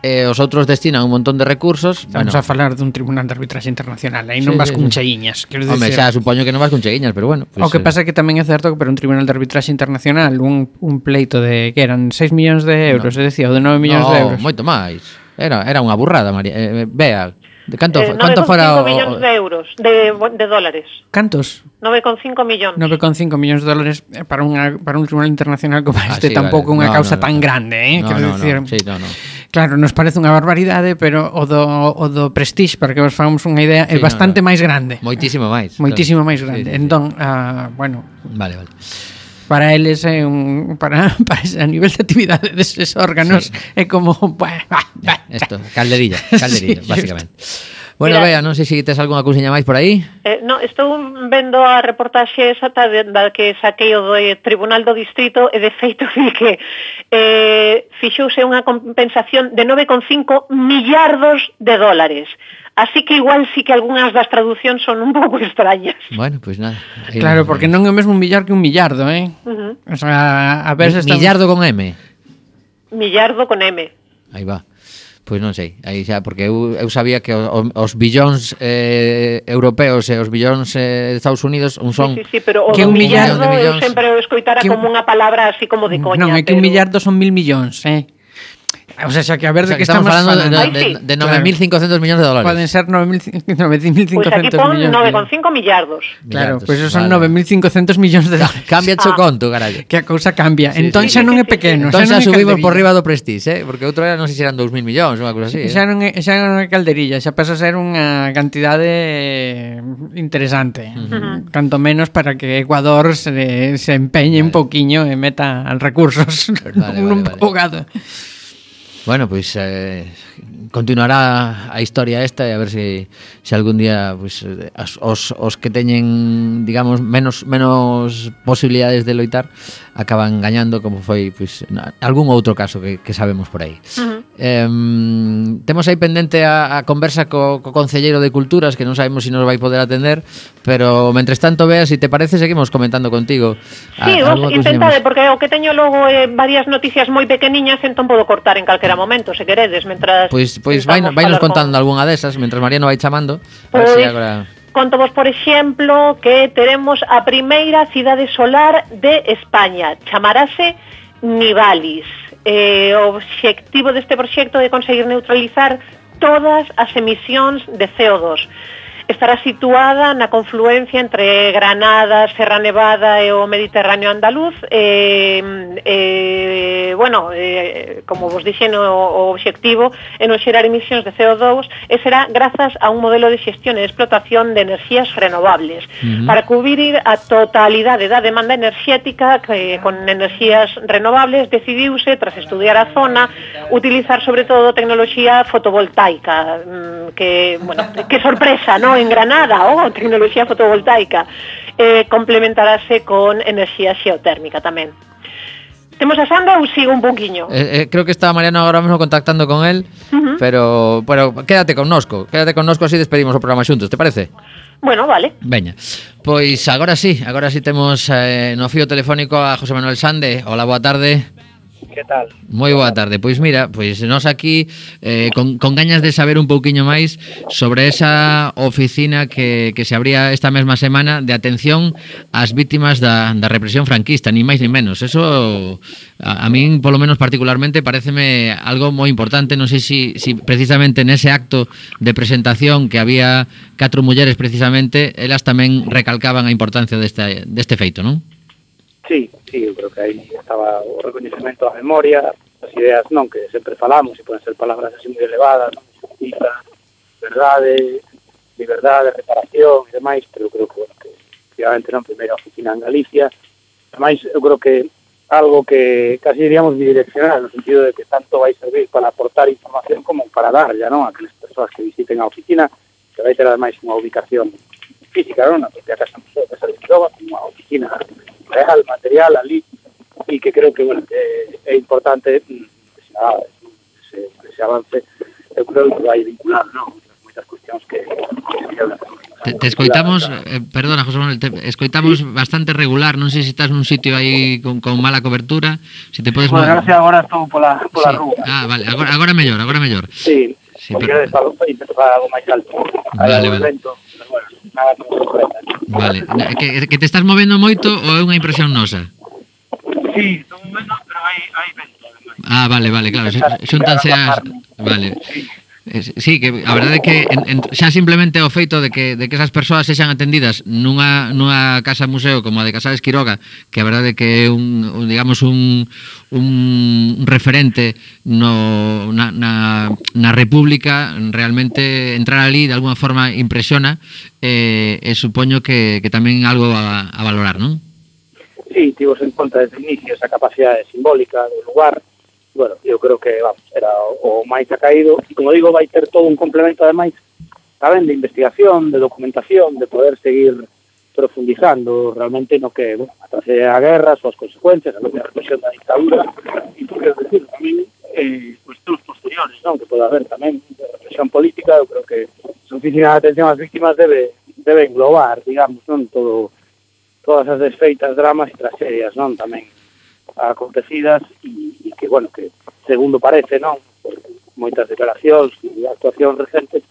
e os outros destinan un montón de recursos. Estamos bueno. a falar dun tribunal de arbitraxe internacional, aí non sí, vas sí, con sí. cheiñas. Quero Home, xa, supoño que non vas con cheguiñas, pero bueno. Pues, o que eh. pasa que tamén é certo que para un tribunal de arbitraxe internacional un, un pleito de que eran 6 millóns de euros, no. é dicir, de 9 millóns no, de euros. moito máis. Era, era unha burrada, María. Eh, eh vea, De canto, eh, canto fora o... millóns de euros, de, de dólares. Cantos? 9,5 millóns. 9,5 millóns de dólares para, unha, para un tribunal internacional como ah, este ah, sí, tampouco vale. unha no, causa no, tan no. grande, eh? No, Quero no, decir... No. Sí, no, no. Claro, nos parece unha barbaridade, pero o do, o do Prestige, para que vos fagamos unha idea, sí, é bastante no, no. máis grande. Moitísimo máis. Moitísimo máis grande. Sí, sí, entón, sí. Uh, bueno... Vale, vale. Para eles é un para, para ese, a nivel de actividade deses órganos sí. é como bah, bah, bah, esto, calderilla, calderilla, sí, básicamente. Just. Bueno, Mira, Bea, non sei se tes algunha cousiña máis por aí. Eh, no, estou vendo a reportaxe esa ta de, da que saquei o do Tribunal do Distrito e de feito vi que eh, fixouse unha compensación de 9,5 millardos de dólares. Así que igual sí que algunhas das traduccións son un pouco extrañas. Bueno, pois pues nada. Eh, claro, porque non é o mesmo un millar que un millardo, eh? Uh -huh. O sea, a ver se estamos... Millardo con M. Millardo con M. Aí va. Pois non sei, aí xa porque eu, eu sabía que os, os billóns eh, europeos e os billóns eh, de Estados Unidos un son sí, sí, sí, pero que un millardo millón de millóns, eu sempre o escoitara que un, como unha palabra así como de coña. Non, é que pero... un millardo son mil millóns, eh. O sea, xa que a ver o sea, de que, que estamos, estamos falando de, de, de, de 9.500 claro. millóns de dólares. Poden ser 9.500 pues aquí pon millóns. 9,5 millardos. Claro, pois pues son vale. 9.500 millóns de dólares. Cambia ah. o conto, carallo. Que a cousa cambia. Sí, entón xa sí, non é pequeno. Entón xa, xa subimos por riba do Prestige, eh? porque outro era non sei se eran 2.000 millóns, unha cousa así. Xa non é, xa non é calderilla, xa pasa a ser unha cantidade interesante. Uh -huh. Canto menos para que Ecuador se, se empeñe vale. un pouquiño e meta recursos. Vale, vale, un vale. Vale. Bueno, pois pues, eh, continuará a historia esta e a ver se se algún día pues, as, os, os que teñen, digamos, menos menos posibilidades de loitar acaban gañando como foi pues, na, algún outro caso que, que sabemos por aí. Uh -huh. Eh, temos aí pendente a, a conversa co, co Concelleiro de Culturas Que non sabemos se si nos vai poder atender Pero, mentres tanto, Bea, se si te parece, seguimos comentando contigo a, Sí, vos intentade, porque o que teño logo eh, varias noticias moi pequeniñas Entón podo cortar en calquera momento, se queredes mentras Pois, pois vai, vai nos contando con... algunha desas Mentras Mariano vai chamando Pois, pues... agora contovos, por exemplo, que teremos a primeira cidade solar de España. Chamarase Nivalis eh, o obxectivo deste proxecto é conseguir neutralizar todas as emisións de CO2. Estará situada na confluencia entre Granada, Serra Nevada e o Mediterráneo andaluz. Eh, eh, bueno, eh, como vos dixen, o, o obxectivo é non xerar emisións de CO2 e será grazas a un modelo de xestión e explotación de enerxías renovables uh -huh. para cubrir a totalidade da demanda enerxética que, con enerxías renovables decidiuse, tras estudiar a zona, utilizar sobre todo tecnoloxía fotovoltaica mm, que, bueno, que sorpresa, non? en Granada, oh, tecnoloxía fotovoltaica, eh, complementarase con enerxía xeotérmica tamén. Temos a Sandra ou sigo un pouquiño? Eh, eh, creo que está Mariano agora mesmo contactando con el, uh -huh. pero, pero quédate con nosco, quédate con nosco así despedimos o programa xuntos, te parece? Bueno, vale. Veña. Pois agora sí, agora sí temos eh, no fío telefónico a José Manuel Sande. Hola, boa tarde que tal? Moi boa tarde, pois mira, pois nós aquí eh, con, con gañas de saber un pouquiño máis sobre esa oficina que, que se abría esta mesma semana de atención ás vítimas da, da represión franquista, ni máis ni menos. Eso a, a min, polo menos particularmente, pareceme algo moi importante. Non sei se si, si precisamente nese acto de presentación que había catro mulleres precisamente, elas tamén recalcaban a importancia deste, deste feito, non? Sí, sí, eu creo que aí estaba o reconhecimento da memoria, as ideas non que sempre falamos, e poden ser palabras así moi elevadas, non? justiza, verdade, liberdade, reparación e demais, pero eu creo que, bueno, que efectivamente non primeira oficina en Galicia, ademais eu creo que algo que casi diríamos bidireccional, no sentido de que tanto vai servir para aportar información como para darlla, non? A aquelas persoas que visiten a oficina, que vai ter ademais unha ubicación física, non? Na propia Casa Museo de Salvador, unha oficina real, material e que creo que, bueno, é importante mm, que se, se, que se avance, eu creo que vai vincular, non? Moitas cuestións que, que Te, te escoitamos, eh, perdona José Manuel, te escoitamos sí. bastante regular, non sei se estás nun sitio aí con, con mala cobertura, se te podes Bueno, gracias, agora estou pola, pola sí. rúa. Ah, vale, agora, agora mellor, agora mellor. Sí, Sí, porque pero- queres algo, máis alto. Vale, Vale, que, que te estás movendo moito ou é unha impresión nosa? Sí, estou movendo, pero hai, hai vento. Ah, vale, vale, claro, xuntanse as... Vale. Sí. Eh, sí, que a verdade é que en, en, xa simplemente o feito de que, de que esas persoas sexan atendidas nunha, nunha casa museo como a de Casades Quiroga, que a verdade é que é un, un digamos, un, un referente no, na, na, na República, realmente entrar ali de alguna forma impresiona eh, e supoño que, que tamén algo a, a valorar, non? Sí, tivos en conta desde o inicio esa capacidade simbólica do lugar, bueno, eu creo que, vamos, era o máis acaído, e como digo, vai ter todo un complemento, ademais, saben, de investigación, de documentación, de poder seguir profundizando realmente no que, bueno, a través da guerra, as súas consecuencias, a propia represión da dictadura, e por que decir, tamén, eh, cuestións posteriores, non? que pode haber tamén de represión política, eu creo que suficiente atención ás víctimas debe, debe englobar, digamos, non todo todas as desfeitas, dramas e tragedias, non tamén acontecidas e, e que, bueno, que segundo parece, non? Moitas declaracións e actuacións recentes,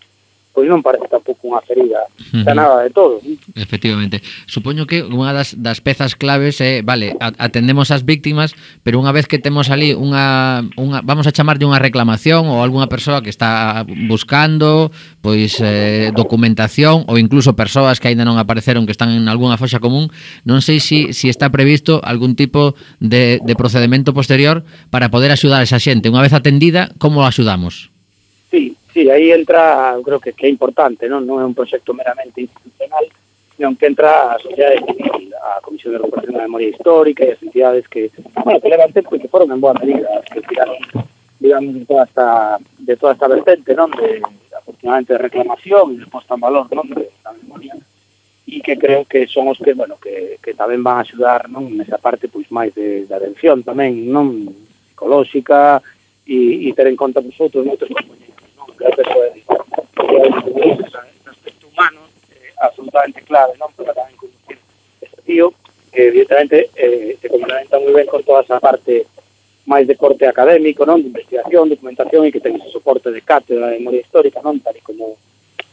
pois non parece tampouco unha ferida xa nada de todo. Né? Efectivamente. Supoño que unha das, das pezas claves é, eh, vale, atendemos as víctimas, pero unha vez que temos ali unha, unha vamos a chamarlle unha reclamación ou algunha persoa que está buscando pois eh, documentación ou incluso persoas que aínda non apareceron que están en algunha foxa común, non sei se si, si está previsto algún tipo de, de procedimento posterior para poder axudar a esa xente. Unha vez atendida, como a axudamos? Sí, sí, aí entra, creo que, que é importante, non, non é un proxecto meramente institucional, senón que entra a sociedade civil, a Comisión de Recuperación da Memoria Histórica e as entidades que, bueno, que levan tempo e que foron en boa medida, as que tiraron, digamos, de toda esta, de toda esta vertente, non, de, afortunadamente, de reclamación e de posta en valor, non, de da memoria, e que creo que son os que, bueno, que, que tamén van a axudar, non, nesa parte, pois, máis de, de atención tamén, non, psicolóxica, e, e ter en conta, pois, outros moitos componentes das despois aspecto humano eh, absolutamente clave non para tamén conducir este tío que evidentemente eh, se complementa moi ben con toda esa parte máis de corte académico, non, de investigación, documentación e que ten ese soporte de cátedra de memoria histórica, non, tal como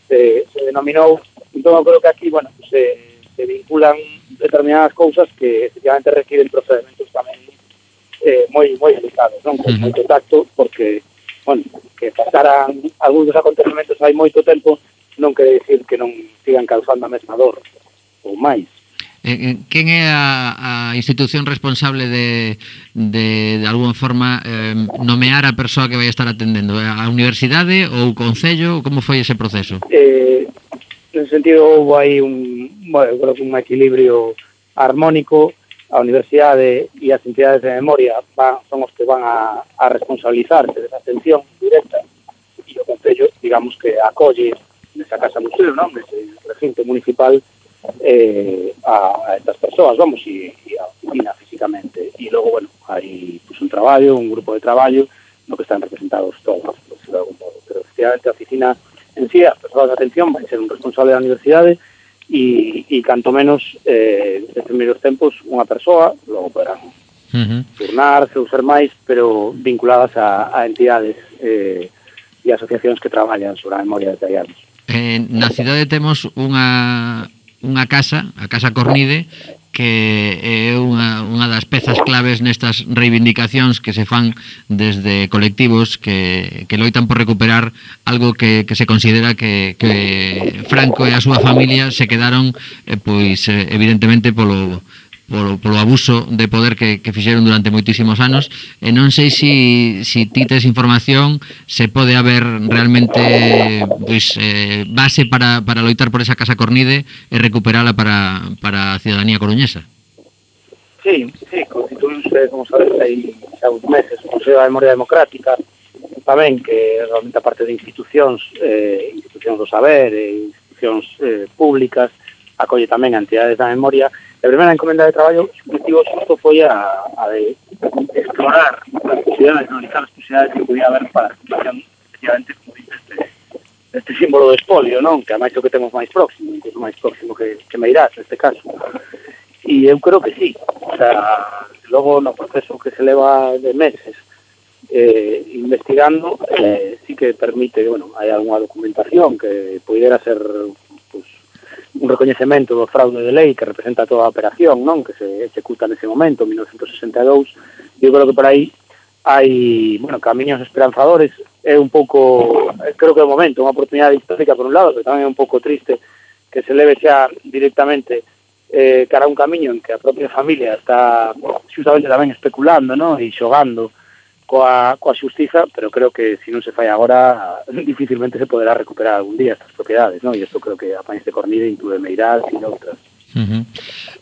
se, se denominou. Entón, eu creo que aquí, bueno, se, se vinculan determinadas cousas que efectivamente requieren procedimentos tamén eh, moi moi delicados, non, con uh moito tacto, porque, bueno, que pasaran algúns dos acontecimentos hai moito tempo non quere dicir que non sigan causando a mesma dor ou máis. Eh, eh, quen é a, a institución responsable de, de, de alguna forma, eh, nomear a persoa que vai estar atendendo? Eh, a universidade ou o Concello? Como foi ese proceso? Eh, no sentido, houve aí un, bueno, creo que un equilibrio armónico a universidade e as entidades de memoria van, son os que van a, a responsabilizarse desa atención directa e o Concello, digamos que acolle nesa casa museo, non? nese recinto municipal eh, a, a estas persoas, vamos, e, e a oficina físicamente. E logo, bueno, hai pues, un traballo, un grupo de traballo no que están representados todos, de algún modo. Pero efectivamente a oficina en sí, as persoas de atención vai ser un responsable da universidade e, e canto menos eh, en primeiros tempos unha persoa, logo poderán uh -huh. turnarse ou ser máis, pero vinculadas a, a entidades eh, e asociacións que traballan sobre a memoria de anos. Eh, na cidade temos unha unha casa, a Casa Cornide, que é unha, unha das pezas claves nestas reivindicacións que se fan desde colectivos que, que loitan por recuperar algo que, que se considera que, que Franco e a súa familia se quedaron eh, pois eh, evidentemente polo polo, polo abuso de poder que, que fixeron durante moitísimos anos. E non sei si, si ti tes información se pode haber realmente pois, eh, base para, para loitar por esa Casa Cornide e recuperala para, para a ciudadanía coruñesa. Sí, sí, constituíse, como sabes, hai xa uns meses o Consello da Memoria Democrática tamén que realmente a parte de institucións eh, institucións do saber e institucións eh, públicas acolle tamén a entidades da memoria. A primeira encomenda de traballo motivo xusto foi a, a de explorar as posibilidades, analizar as posibilidades que podía haber para a situación, efectivamente, como este, este símbolo do espolio, non? Que ademais o que temos máis próximo, incluso máis próximo que, que Meirás, neste caso. E eu creo que sí. O sea, logo no proceso que se leva de meses eh, investigando, eh, sí que permite, bueno, hai algunha documentación que pudiera ser un recoñecemento do fraude de lei que representa toda a operación, non, que se executa nese momento, 1962, eu creo que por aí hai, bueno, camiños esperanzadores, é un pouco, creo que é o momento, unha oportunidade histórica por un lado, pero tamén é un pouco triste que se leve xa directamente eh, cara a un camiño en que a propia familia está xustamente tamén especulando, non, e xogando coa, coa xustiza, pero creo que se si non se fai agora, dificilmente se poderá recuperar algún día estas propiedades, ¿no? E isto creo que a País de Cornide inclúe Meirás e outras. Uh -huh.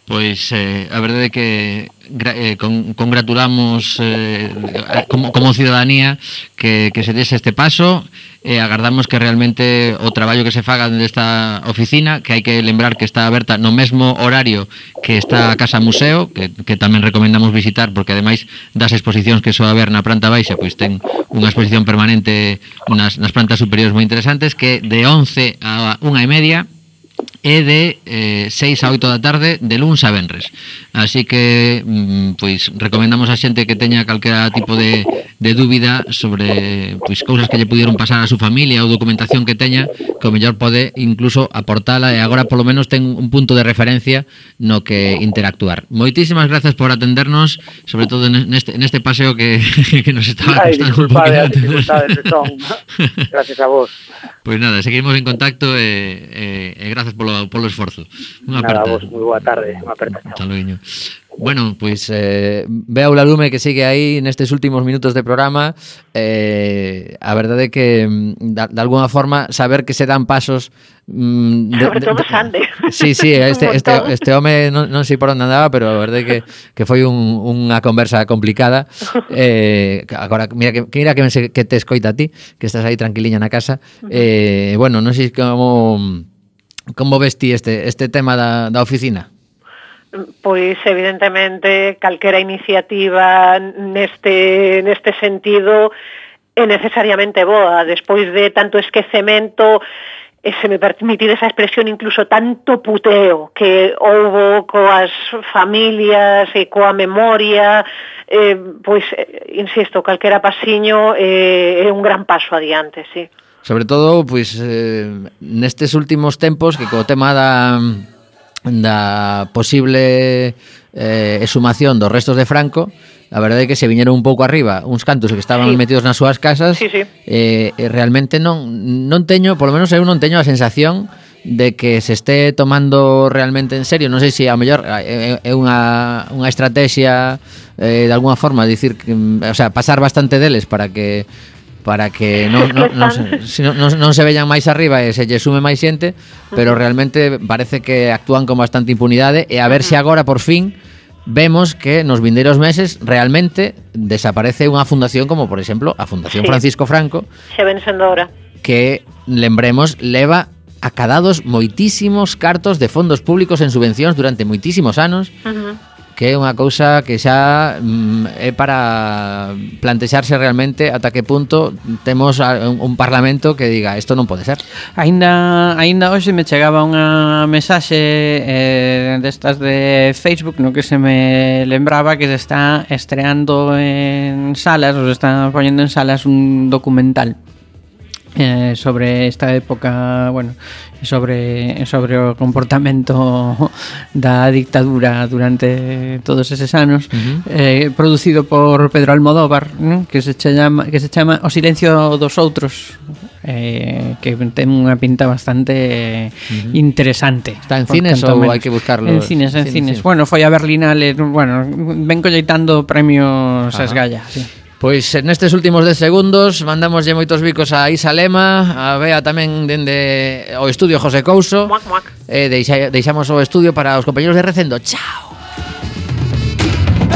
Pois eh, a verdade é que gra, eh, con, congratulamos eh, como, como ciudadanía que, que se dese este paso e eh, agardamos que realmente o traballo que se faga dende esta oficina que hai que lembrar que está aberta no mesmo horario que está a Casa Museo que, que tamén recomendamos visitar porque ademais das exposicións que só haber na planta baixa pois ten unha exposición permanente nas, nas plantas superiores moi interesantes que de 11 a 1 e media e de eh, 6 a 8 da tarde de luns a venres. Así que mm, pois recomendamos a xente que teña calquera tipo de, de dúbida sobre pois cousas que lle pudieron pasar a súa familia ou documentación que teña, que o mellor pode incluso aportala e agora polo menos ten un punto de referencia no que interactuar. Moitísimas grazas por atendernos, sobre todo neste, neste paseo que, que nos estaba Ay, costando disculpade, un poquito. Eh, eh, gracias a vos. Pois pues nada, seguimos en contacto eh, e, e, e grazas polo polo, polo esforzo. Unha Nada, aperta. Vos, moi boa tarde, unha aperta. Chao. Taluiño. Bueno, pois pues, eh, veo la lume que sigue aí nestes últimos minutos de programa eh, A verdade é que, mm, da, de alguna forma, saber que se dan pasos mm, de, Sobre todo Sande Sí, sí, este, este, este home non, non sei por onde andaba Pero a verdade é que, que foi un, unha conversa complicada eh, Agora, mira que, mira que, me, que te escoita a ti Que estás aí tranquiliña na casa eh, Bueno, non sei como Como ves ti este, este tema da, da oficina? Pois evidentemente calquera iniciativa neste, neste sentido é necesariamente boa despois de tanto esquecemento e se me permitide esa expresión incluso tanto puteo que houbo coas familias e coa memoria eh, pois, eh, insisto, calquera pasiño eh, é un gran paso adiante, sí. Sobre todo, pois, eh, nestes últimos tempos que co tema da, da posible eh, exhumación dos restos de Franco, a verdade é que se viñeron un pouco arriba uns cantos que estaban sí. metidos nas súas casas sí, sí. Eh, realmente non, non teño, polo menos eu non teño a sensación de que se esté tomando realmente en serio. Non sei se a mellor é unha, unha estrategia eh, de alguna forma, dicir, que, o sea, pasar bastante deles para que para que non, non, non, se, non, non se vellan máis arriba e se lle sume máis xente, pero realmente parece que actúan con bastante impunidade e a ver se agora por fin vemos que nos vindeiros meses realmente desaparece unha fundación como por exemplo a Fundación sí. Francisco Franco xa ven sendo ahora. que lembremos leva acadados moitísimos cartos de fondos públicos en subvencións durante moitísimos anos. Uh -huh que é unha cousa que xa mm, é para plantexarse realmente ata que punto temos un, un parlamento que diga isto non pode ser. Aínda aínda hoxe me chegaba unha mensaxe eh, destas de Facebook no que se me lembraba que se está estreando en salas, ou se está poñendo en salas un documental eh, sobre esta época, bueno, sobre sobre o comportamento da dictadura durante todos eses anos uh -huh. eh, producido por Pedro Almodóvar ¿no? que se chama que se chama O silencio dos outros eh, que ten unha pinta bastante uh -huh. interesante. Está en cines ou hai que buscarlo? En cines, en cines. cines. Bueno, foi a Berlinale, bueno, ven colleitando premios Esgalla, sí. Pois eh, nestes últimos 10 segundos mandamos lle moitos bicos a Isa Lema, a Bea tamén dende o estudio José Couso. Muac, muac. E deixa, deixamos o estudio para os compañeros de Recendo. Chao.